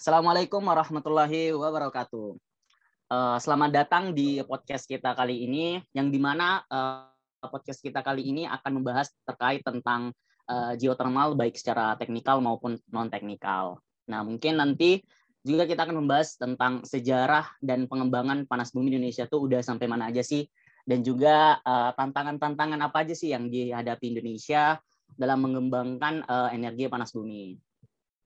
Assalamualaikum warahmatullahi wabarakatuh. Uh, selamat datang di podcast kita kali ini, yang di mana uh, podcast kita kali ini akan membahas terkait tentang uh, geothermal baik secara teknikal maupun non teknikal. Nah mungkin nanti juga kita akan membahas tentang sejarah dan pengembangan panas bumi Indonesia itu udah sampai mana aja sih, dan juga tantangan-tantangan apa aja sih yang dihadapi Indonesia dalam mengembangkan energi panas bumi.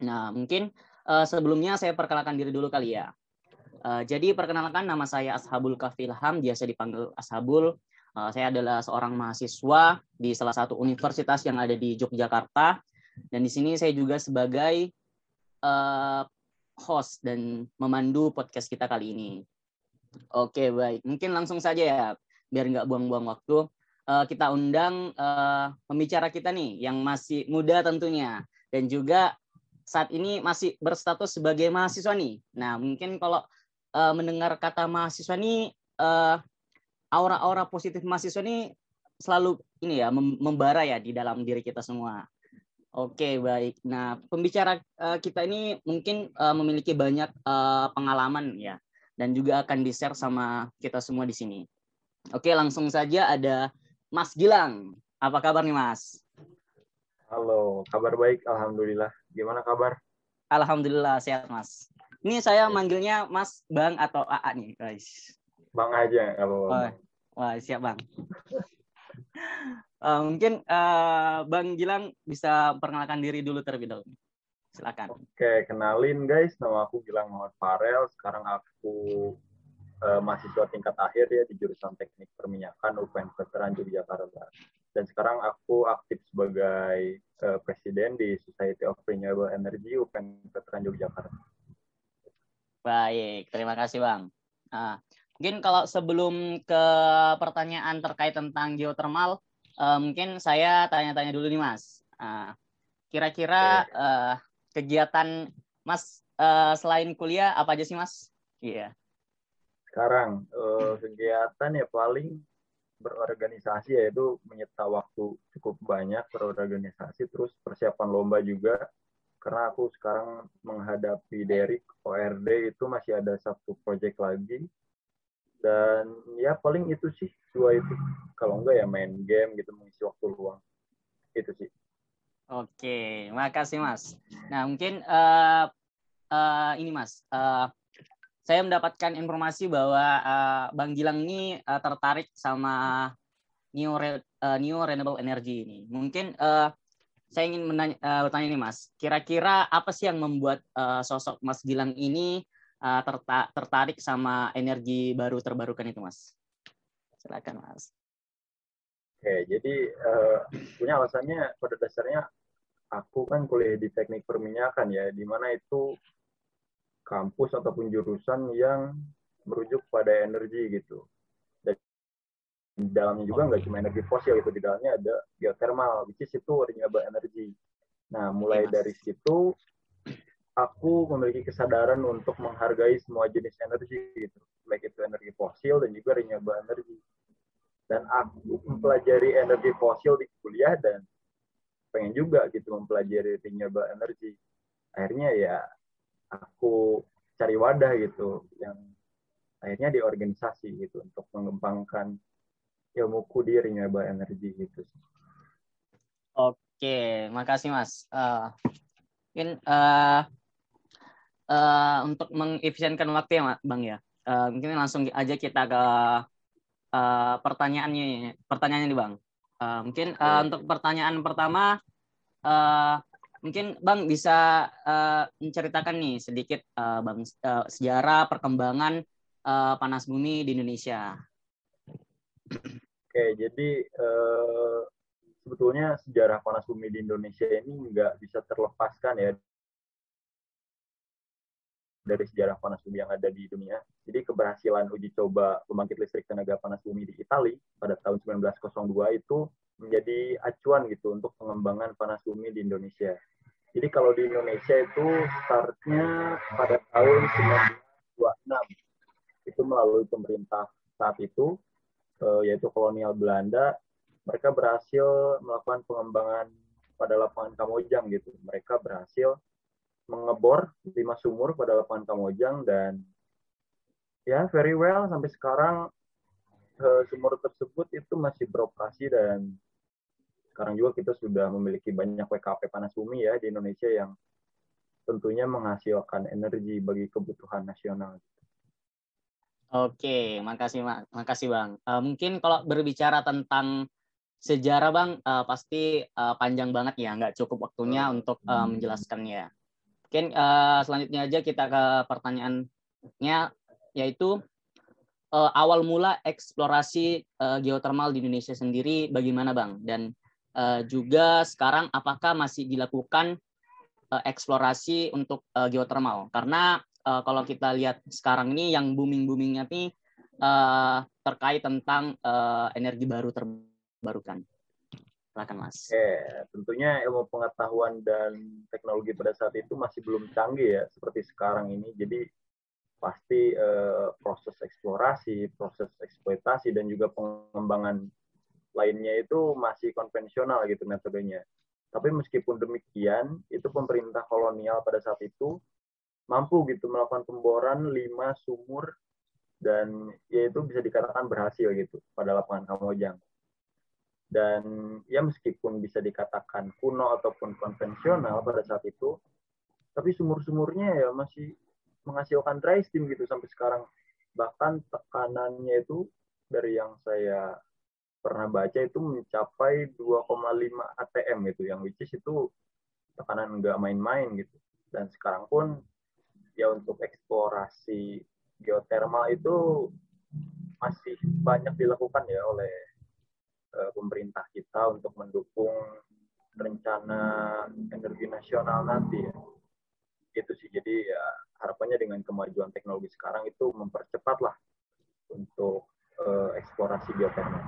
Nah mungkin uh, sebelumnya saya perkenalkan diri dulu kali ya. Uh, jadi perkenalkan nama saya Ashabul Kafilham, biasa dipanggil Ashabul. Uh, saya adalah seorang mahasiswa di salah satu universitas yang ada di Yogyakarta. Dan di sini saya juga sebagai uh, host dan memandu podcast kita kali ini. Oke, baik. Mungkin langsung saja ya, biar nggak buang-buang waktu. Uh, kita undang uh, pembicara kita nih, yang masih muda tentunya. Dan juga saat ini masih berstatus sebagai mahasiswa nih. Nah, mungkin kalau uh, mendengar kata mahasiswa nih, uh, aura-aura positif mahasiswa ini selalu ini ya membara ya di dalam diri kita semua. Oke baik. Nah pembicara uh, kita ini mungkin uh, memiliki banyak uh, pengalaman ya dan juga akan di share sama kita semua di sini. Oke langsung saja ada Mas Gilang. Apa kabar nih Mas? Halo, kabar baik. Alhamdulillah. Gimana kabar? Alhamdulillah sehat Mas. Ini saya manggilnya Mas Bang atau AA nih guys. Bang aja kalau. Oh, wah siap bang. uh, mungkin uh, Bang Gilang bisa perkenalkan diri dulu terlebih dahulu. Silakan. Oke, kenalin guys, nama aku Gilang Muhammad Farel. Sekarang aku uh, mahasiswa tingkat akhir ya di jurusan Teknik Perminyakan UPN Veteran Yogyakarta. Dan sekarang aku aktif sebagai uh, presiden di Society of Renewable Energy UPN Veteran Yogyakarta. Baik, terima kasih Bang. Nah, Mungkin kalau sebelum ke pertanyaan terkait tentang geothermal, uh, mungkin saya tanya-tanya dulu nih Mas. Uh, kira-kira uh, kegiatan Mas uh, selain kuliah apa aja sih Mas? Iya. Yeah. Sekarang uh, kegiatan ya paling berorganisasi yaitu menyita waktu cukup banyak berorganisasi terus persiapan lomba juga. Karena aku sekarang menghadapi Derek ORD itu masih ada satu project lagi. Dan ya paling itu sih dua itu. Kalau enggak ya main game gitu mengisi waktu luang. Itu sih. Oke makasih mas. Nah mungkin uh, uh, ini mas uh, saya mendapatkan informasi bahwa uh, bang Gilang ini uh, tertarik sama new re, uh, new renewable energy ini mungkin uh, saya ingin menanya, uh, bertanya nih mas kira-kira apa sih yang membuat uh, sosok mas Gilang ini uh, terta tertarik sama energi baru terbarukan itu, Mas? Silakan, Mas. Oke, jadi uh, punya alasannya pada dasarnya aku kan kuliah di teknik perminyakan ya, di mana itu kampus ataupun jurusan yang merujuk pada energi gitu. Dan di dalamnya juga nggak cuma energi fosil itu di dalamnya ada geothermal, which is itu renewable energy. Nah, mulai dari situ aku memiliki kesadaran untuk menghargai semua jenis energi gitu baik itu energi fosil dan juga renewable energy dan aku mempelajari energi fosil di kuliah dan pengen juga gitu mempelajari renewable energy akhirnya ya aku cari wadah gitu yang akhirnya di organisasi gitu untuk mengembangkan ilmuku di renewable energy gitu Oke, makasih Mas. Uh, mungkin uh, uh, untuk mengefisienkan waktu ya bang ya. Uh, mungkin langsung aja kita ke uh, pertanyaannya pertanyaannya nih bang. Uh, mungkin uh, untuk pertanyaan pertama uh, mungkin bang bisa uh, menceritakan nih sedikit uh, bang uh, sejarah perkembangan uh, panas bumi di Indonesia Oke, jadi uh, sebetulnya sejarah panas bumi di Indonesia ini nggak bisa terlepaskan ya dari sejarah panas bumi yang ada di dunia. Jadi keberhasilan uji coba pembangkit listrik tenaga panas bumi di Italia pada tahun 1902 itu menjadi acuan gitu untuk pengembangan panas bumi di Indonesia. Jadi kalau di Indonesia itu startnya pada tahun 1926 itu melalui pemerintah saat itu eh, yaitu kolonial Belanda mereka berhasil melakukan pengembangan pada lapangan Kamojang gitu. Mereka berhasil mengebor lima sumur pada lapangan Kamojang dan ya very well sampai sekarang sumur tersebut itu masih beroperasi dan sekarang juga kita sudah memiliki banyak WKP panas bumi ya di Indonesia yang tentunya menghasilkan energi bagi kebutuhan nasional. Oke, makasih makasih bang. Uh, mungkin kalau berbicara tentang sejarah bang, uh, pasti uh, panjang banget ya, nggak cukup waktunya hmm. untuk uh, menjelaskannya. Mungkin uh, selanjutnya aja kita ke pertanyaannya, yaitu uh, awal mula eksplorasi uh, geotermal di Indonesia sendiri bagaimana bang? Dan uh, juga sekarang apakah masih dilakukan uh, eksplorasi untuk uh, geotermal? Karena uh, kalau kita lihat sekarang ini yang booming boomingnya nih uh, terkait tentang uh, energi baru terbarukan. Silakan Mas. Oke, tentunya ilmu pengetahuan dan teknologi pada saat itu masih belum canggih ya seperti sekarang ini. Jadi pasti uh, proses eksplorasi, proses eksploitasi dan juga pengembangan lainnya itu masih konvensional gitu metodenya. Tapi meskipun demikian, itu pemerintah kolonial pada saat itu mampu gitu melakukan pemboran lima sumur dan ya itu bisa dikatakan berhasil gitu pada lapangan Kamojang dan ya meskipun bisa dikatakan kuno ataupun konvensional pada saat itu tapi sumur-sumurnya ya masih menghasilkan dry steam gitu sampai sekarang bahkan tekanannya itu dari yang saya pernah baca itu mencapai 2,5 ATM gitu yang which is itu tekanan nggak main-main gitu dan sekarang pun ya untuk eksplorasi geotermal itu masih banyak dilakukan ya oleh uh, pemerintah kita untuk mendukung rencana energi nasional nanti ya. Itu sih. Jadi ya harapannya dengan kemajuan teknologi sekarang itu mempercepatlah untuk uh, eksplorasi geotermal.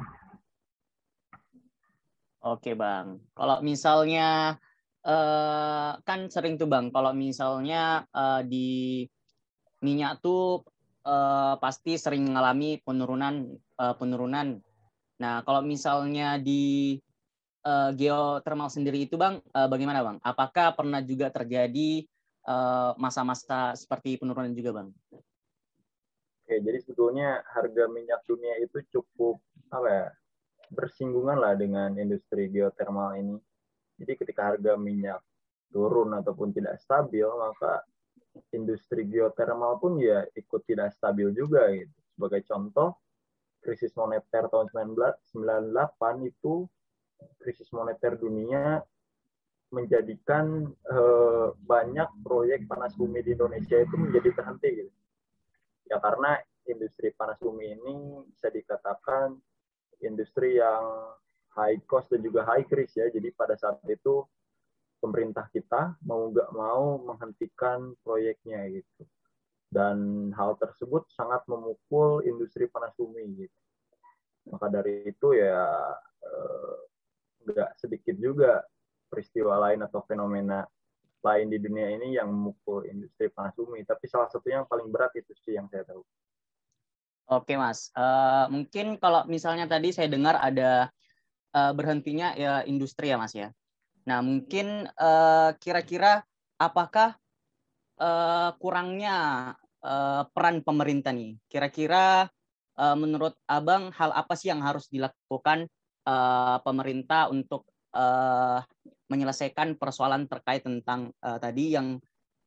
Oke bang, kalau misalnya uh, kan sering tuh bang, kalau misalnya uh, di minyak tuh uh, pasti sering mengalami penurunan uh, penurunan Nah, kalau misalnya di uh, geothermal sendiri itu, Bang, bagaimana, Bang? Apakah pernah juga terjadi masa-masa uh, seperti penurunan juga, Bang? Oke, jadi sebetulnya harga minyak dunia itu cukup apa ya bersinggungan lah dengan industri geothermal ini. Jadi ketika harga minyak turun ataupun tidak stabil, maka industri geothermal pun ya ikut tidak stabil juga gitu. Sebagai contoh, krisis moneter tahun 1998 itu krisis moneter dunia menjadikan eh, banyak proyek panas bumi di Indonesia itu menjadi terhenti gitu. Ya karena industri panas bumi ini bisa dikatakan industri yang high cost dan juga high risk ya. Jadi pada saat itu pemerintah kita mau nggak mau menghentikan proyeknya gitu dan hal tersebut sangat memukul industri panas bumi gitu. Maka dari itu ya eh, nggak sedikit juga peristiwa lain atau fenomena lain di dunia ini yang memukul industri panas bumi. Tapi salah satu yang paling berat itu sih yang saya tahu. Oke mas, uh, mungkin kalau misalnya tadi saya dengar ada uh, berhentinya ya industri ya mas ya. Nah mungkin kira-kira uh, apakah uh, kurangnya uh, peran pemerintah nih? Kira-kira uh, menurut abang hal apa sih yang harus dilakukan uh, pemerintah untuk uh, menyelesaikan persoalan terkait tentang uh, tadi yang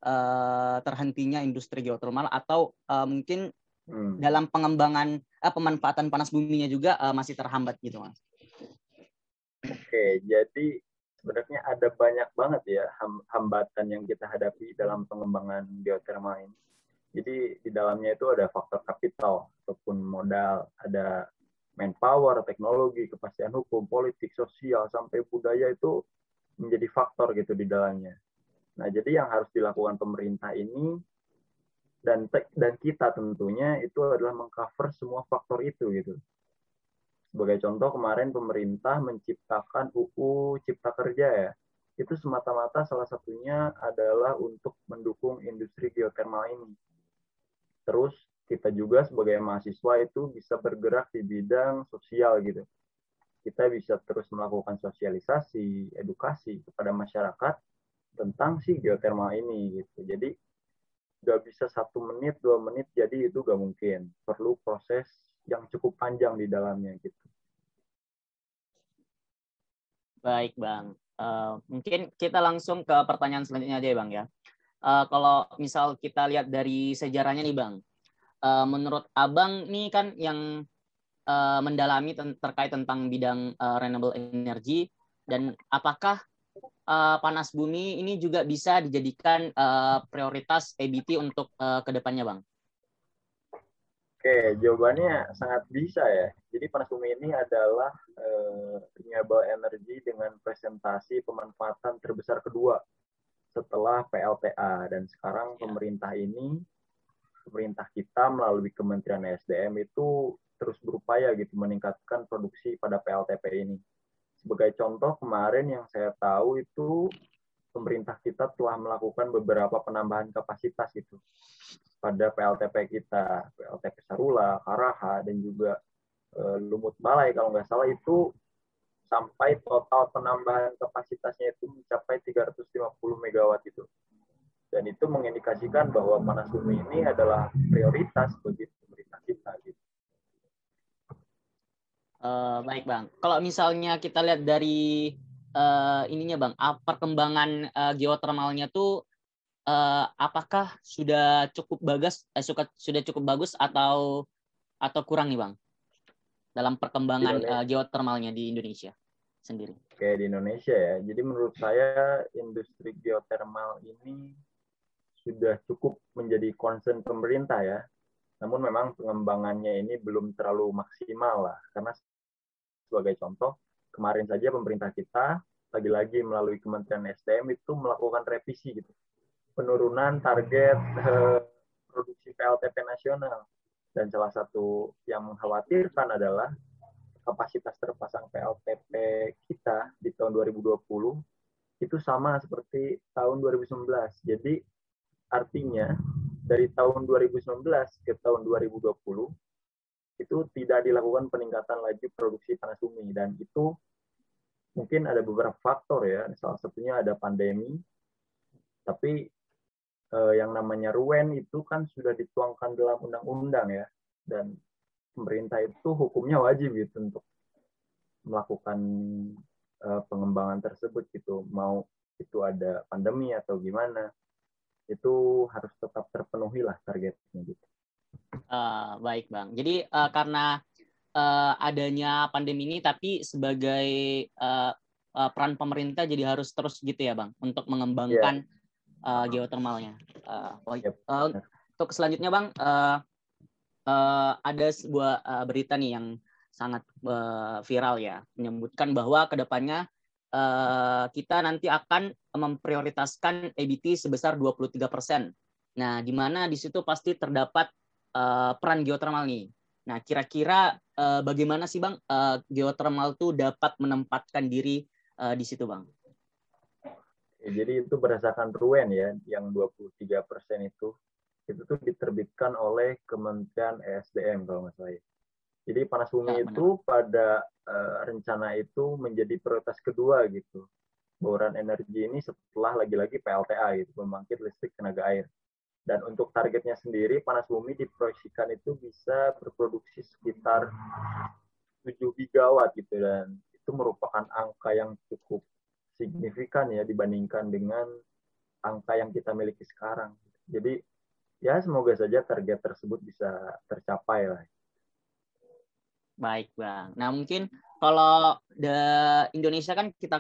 uh, terhentinya industri geotermal atau uh, mungkin hmm. dalam pengembangan uh, pemanfaatan panas buminya juga uh, masih terhambat gitu mas? Oke, jadi sebenarnya ada banyak banget ya hambatan yang kita hadapi dalam pengembangan geothermal ini. Jadi di dalamnya itu ada faktor kapital ataupun modal, ada manpower, teknologi, kepastian hukum, politik, sosial, sampai budaya itu menjadi faktor gitu di dalamnya. Nah, jadi yang harus dilakukan pemerintah ini dan dan kita tentunya itu adalah mengcover semua faktor itu gitu. Sebagai contoh kemarin pemerintah menciptakan UU Cipta Kerja ya. Itu semata-mata salah satunya adalah untuk mendukung industri geotermal ini. Terus kita juga sebagai mahasiswa itu bisa bergerak di bidang sosial gitu. Kita bisa terus melakukan sosialisasi, edukasi kepada masyarakat tentang si geothermal ini gitu. Jadi nggak bisa satu menit dua menit jadi itu gak mungkin. Perlu proses yang cukup panjang di dalamnya gitu. Baik bang. Uh, mungkin kita langsung ke pertanyaan selanjutnya aja ya bang ya. Uh, kalau misal kita lihat dari sejarahnya nih bang uh, menurut abang nih kan yang uh, mendalami terkait tentang bidang uh, renewable energy dan apakah uh, panas bumi ini juga bisa dijadikan uh, prioritas EBT untuk uh, ke depannya, Bang? Oke, jawabannya sangat bisa ya. Jadi panas bumi ini adalah uh, renewable energy dengan presentasi pemanfaatan terbesar kedua setelah PLTA dan sekarang ya. pemerintah ini pemerintah kita melalui Kementerian SDM itu terus berupaya gitu meningkatkan produksi pada PLTP ini. Sebagai contoh kemarin yang saya tahu itu pemerintah kita telah melakukan beberapa penambahan kapasitas itu pada PLTP kita, PLTP Sarula, Karaha, dan juga e, Lumut Balai kalau nggak salah itu sampai total penambahan kapasitasnya itu mencapai 350 megawatt itu. Dan itu mengindikasikan bahwa panas bumi ini adalah prioritas bagi pemerintah kita. Gitu. Uh, baik bang. Kalau misalnya kita lihat dari uh, ininya bang, perkembangan uh, geotermalnya tuh uh, apakah sudah cukup bagus, eh, suka, sudah cukup bagus atau atau kurang nih bang dalam perkembangan uh, geotermalnya di Indonesia sendiri? Oke di Indonesia ya. Jadi menurut saya industri geotermal ini sudah cukup menjadi concern pemerintah ya. Namun memang pengembangannya ini belum terlalu maksimal lah, karena sebagai contoh, kemarin saja pemerintah kita lagi-lagi melalui Kementerian SDM itu melakukan revisi gitu. Penurunan target eh, produksi PLTP nasional. Dan salah satu yang mengkhawatirkan adalah kapasitas terpasang PLTP kita di tahun 2020 itu sama seperti tahun 2019. Jadi artinya dari tahun 2019 ke tahun 2020 itu tidak dilakukan peningkatan laju produksi panas bumi. Dan itu mungkin ada beberapa faktor ya. Salah satunya ada pandemi. Tapi eh, yang namanya ruen itu kan sudah dituangkan dalam undang-undang ya. Dan pemerintah itu hukumnya wajib gitu untuk melakukan eh, pengembangan tersebut gitu. Mau itu ada pandemi atau gimana itu harus tetap terpenuhi lah targetnya gitu. Uh, baik bang. Jadi uh, karena uh, adanya pandemi ini, tapi sebagai uh, uh, peran pemerintah jadi harus terus gitu ya bang untuk mengembangkan yeah. uh, geotermalnya. Uh, yep. uh, untuk selanjutnya bang, uh, uh, ada sebuah uh, berita nih yang sangat uh, viral ya, menyebutkan bahwa ke depannya uh, kita nanti akan memprioritaskan EBT sebesar 23 persen. Nah, di mana di situ pasti terdapat uh, peran geothermal nih. Nah, kira-kira uh, bagaimana sih Bang uh, geothermal itu dapat menempatkan diri di situ Bang? Jadi itu berdasarkan Ruen ya, yang 23 persen itu itu tuh diterbitkan oleh Kementerian ESDM kalau nggak salah. Jadi panas bumi ya, itu pada uh, rencana itu menjadi prioritas kedua gitu. Bauran energi ini setelah lagi-lagi PLTA gitu, pembangkit listrik tenaga air. Dan untuk targetnya sendiri, panas bumi diproyeksikan itu bisa berproduksi sekitar 7 gigawatt gitu dan itu merupakan angka yang cukup signifikan ya dibandingkan dengan angka yang kita miliki sekarang. Jadi ya semoga saja target tersebut bisa tercapai lah. Baik bang. Nah mungkin kalau the Indonesia kan kita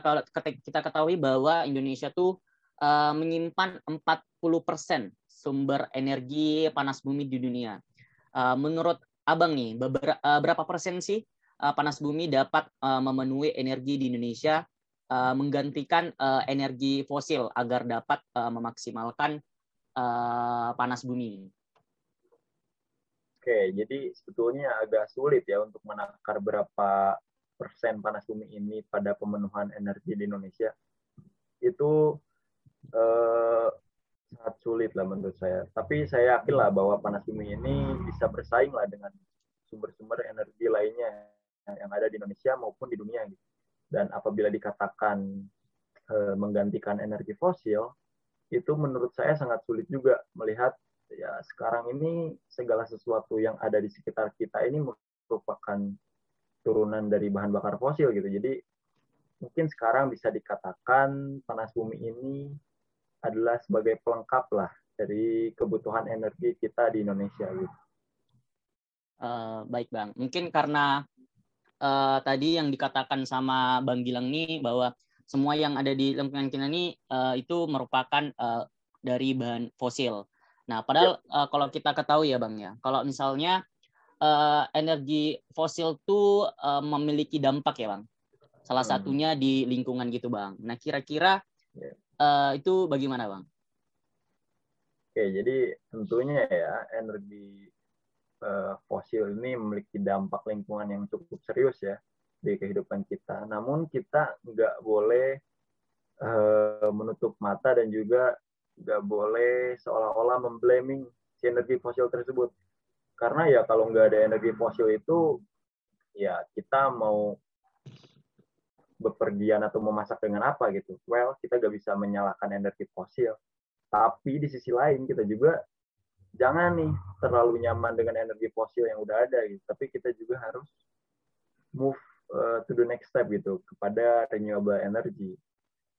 kita ketahui bahwa Indonesia tuh uh, menyimpan 40 persen sumber energi panas bumi di dunia. Uh, menurut abang nih, beberapa, uh, berapa persen sih uh, panas bumi dapat uh, memenuhi energi di Indonesia uh, menggantikan uh, energi fosil agar dapat uh, memaksimalkan uh, panas bumi? Oke, jadi sebetulnya agak sulit ya untuk menakar berapa persen panas bumi ini pada pemenuhan energi di Indonesia. Itu eh, sangat sulit lah menurut saya. Tapi saya yakin lah bahwa panas bumi ini bisa bersaing lah dengan sumber-sumber energi lainnya yang ada di Indonesia maupun di dunia. Gitu. Dan apabila dikatakan uh, menggantikan energi fosil itu menurut saya sangat sulit juga melihat ya sekarang ini segala sesuatu yang ada di sekitar kita ini merupakan turunan dari bahan bakar fosil gitu. Jadi mungkin sekarang bisa dikatakan panas bumi ini adalah sebagai pelengkap lah dari kebutuhan energi kita di Indonesia gitu. Uh, baik bang, mungkin karena uh, tadi yang dikatakan sama Bang Gilang nih bahwa semua yang ada di lingkungan kita ini uh, itu merupakan uh, dari bahan fosil. Nah, padahal uh, kalau kita ketahui ya Bang ya, kalau misalnya uh, energi fosil itu uh, memiliki dampak ya Bang. Salah hmm. satunya di lingkungan gitu Bang. Nah, kira-kira uh, itu bagaimana Bang? Oke, jadi tentunya ya energi uh, fosil ini memiliki dampak lingkungan yang cukup serius ya di kehidupan kita. Namun kita nggak boleh uh, menutup mata dan juga nggak boleh seolah-olah memblaming si energi fosil tersebut. Karena ya kalau nggak ada energi fosil itu, ya kita mau bepergian atau memasak dengan apa gitu. Well, kita nggak bisa menyalahkan energi fosil. Tapi di sisi lain kita juga jangan nih terlalu nyaman dengan energi fosil yang udah ada gitu. Tapi kita juga harus move uh, to the next step gitu kepada renewable energy.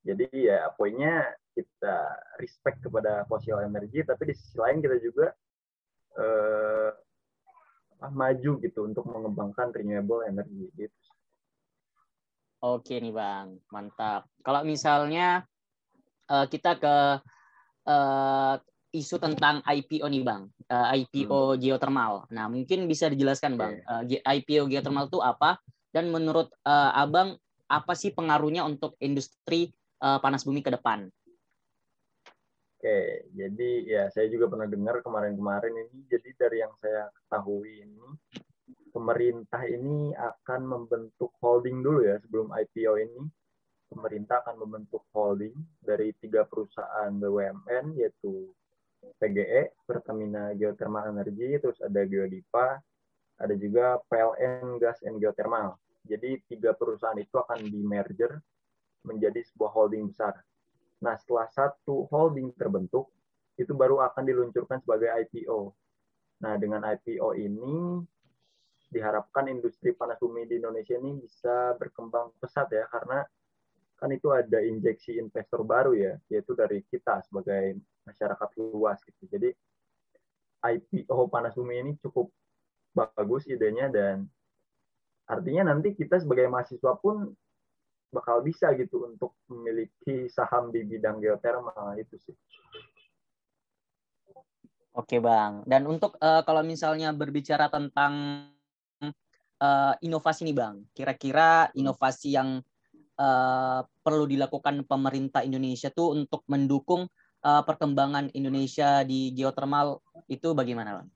Jadi ya poinnya kita respect kepada fossil energy, tapi di sisi lain kita juga uh, maju gitu untuk mengembangkan renewable energy gitu. Oke nih bang, mantap. Kalau misalnya uh, kita ke uh, isu tentang IPO nih bang, uh, IPO hmm. geothermal. Nah mungkin bisa dijelaskan bang, okay. uh, IPO geothermal itu apa? Dan menurut uh, Abang, apa sih pengaruhnya untuk industri uh, panas bumi ke depan? Oke, jadi ya saya juga pernah dengar kemarin-kemarin ini. Jadi dari yang saya ketahui ini, pemerintah ini akan membentuk holding dulu ya sebelum IPO ini. Pemerintah akan membentuk holding dari tiga perusahaan BUMN yaitu PGE, Pertamina Geothermal Energy, terus ada Geodipa, ada juga PLN Gas and Geothermal. Jadi tiga perusahaan itu akan di merger menjadi sebuah holding besar. Nah, setelah satu holding terbentuk, itu baru akan diluncurkan sebagai IPO. Nah, dengan IPO ini diharapkan industri panas bumi di Indonesia ini bisa berkembang pesat ya, karena kan itu ada injeksi investor baru ya, yaitu dari kita sebagai masyarakat luas gitu. Jadi IPO panas bumi ini cukup bagus idenya dan artinya nanti kita sebagai mahasiswa pun bakal bisa gitu untuk memiliki saham di bidang geothermal itu sih. Oke bang. Dan untuk uh, kalau misalnya berbicara tentang uh, inovasi nih bang, kira-kira inovasi yang uh, perlu dilakukan pemerintah Indonesia tuh untuk mendukung uh, perkembangan Indonesia di geothermal itu bagaimana bang?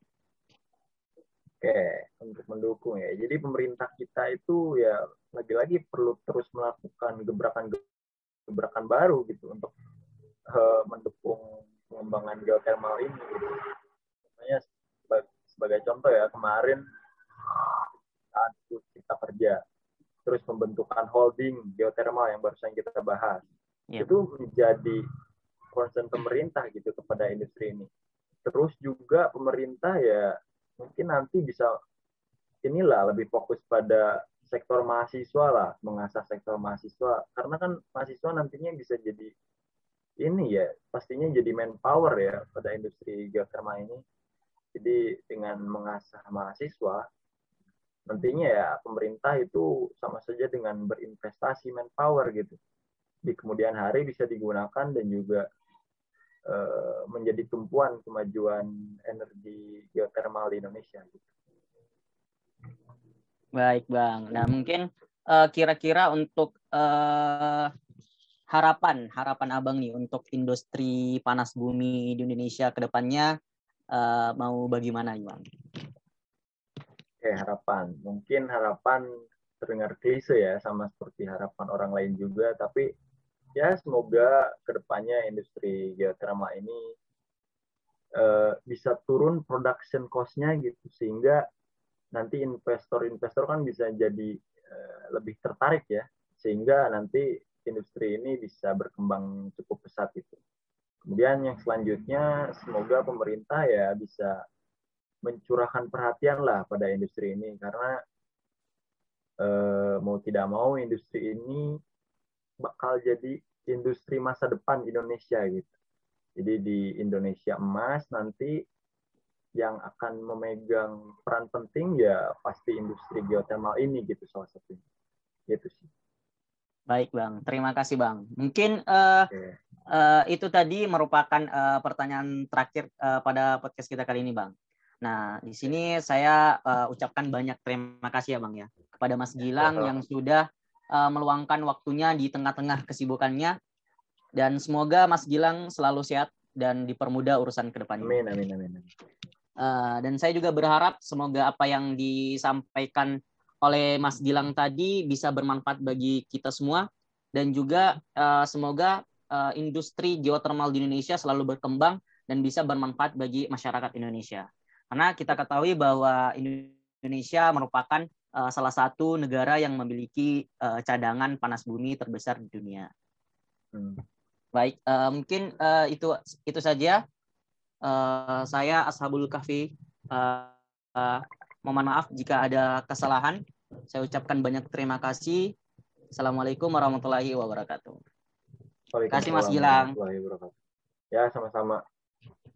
Oke, untuk mendukung ya. Jadi pemerintah kita itu ya lagi-lagi perlu terus melakukan gebrakan-gebrakan baru gitu untuk uh, mendukung pengembangan geothermal ini. Gitu. Makanya sebagai, sebagai contoh ya kemarin saat kita kerja terus pembentukan holding geothermal yang barusan kita bahas yeah. itu menjadi concern pemerintah gitu kepada industri ini. Terus juga pemerintah ya mungkin nanti bisa inilah lebih fokus pada sektor mahasiswa lah, mengasah sektor mahasiswa. Karena kan mahasiswa nantinya bisa jadi ini ya, pastinya jadi manpower ya pada industri geothermal ini. Jadi dengan mengasah mahasiswa, nantinya ya pemerintah itu sama saja dengan berinvestasi manpower gitu. Di kemudian hari bisa digunakan dan juga Eh, menjadi tumpuan kemajuan energi geotermal di Indonesia. Gitu. Baik bang. Nah mungkin eh, kira-kira untuk uh, harapan harapan abang nih untuk industri panas bumi di Indonesia ke depannya uh, mau bagaimana bang? Oke harapan. Mungkin harapan terdengar klise ya sama seperti harapan orang lain juga, tapi ya semoga ke depannya industri geothermal ini uh, bisa turun production cost-nya gitu sehingga nanti investor-investor kan bisa jadi uh, lebih tertarik ya sehingga nanti industri ini bisa berkembang cukup pesat itu. Kemudian yang selanjutnya semoga pemerintah ya bisa mencurahkan perhatian lah pada industri ini karena eh, mau tidak mau industri ini bakal jadi industri masa depan Indonesia gitu. Jadi di Indonesia emas nanti yang akan memegang peran penting ya pasti industri geothermal ini gitu salah satunya. Gitu sih. Baik Bang, terima kasih Bang. Mungkin uh, okay. uh, eh, itu tadi merupakan uh, pertanyaan terakhir uh, pada podcast kita kali ini Bang. Nah, di sini saya uh, ucapkan banyak terima kasih ya Bang ya kepada Mas Gilang yang sudah uh, meluangkan waktunya di tengah-tengah kesibukannya dan semoga Mas Gilang selalu sehat dan dipermudah urusan ke depannya. Amin, amin, amin. Uh, dan saya juga berharap semoga apa yang disampaikan oleh Mas Gilang tadi bisa bermanfaat bagi kita semua dan juga uh, semoga uh, industri geothermal di Indonesia selalu berkembang dan bisa bermanfaat bagi masyarakat Indonesia. Karena kita ketahui bahwa Indonesia merupakan uh, salah satu negara yang memiliki uh, cadangan panas bumi terbesar di dunia. Hmm. Baik, uh, mungkin uh, itu itu saja. Uh, saya Ashabul Kahfi. Uh, uh, mohon maaf jika ada kesalahan. Saya ucapkan banyak terima kasih. Assalamualaikum warahmatullahi wabarakatuh. Terima kasih Mas Gilang. Ya, sama-sama.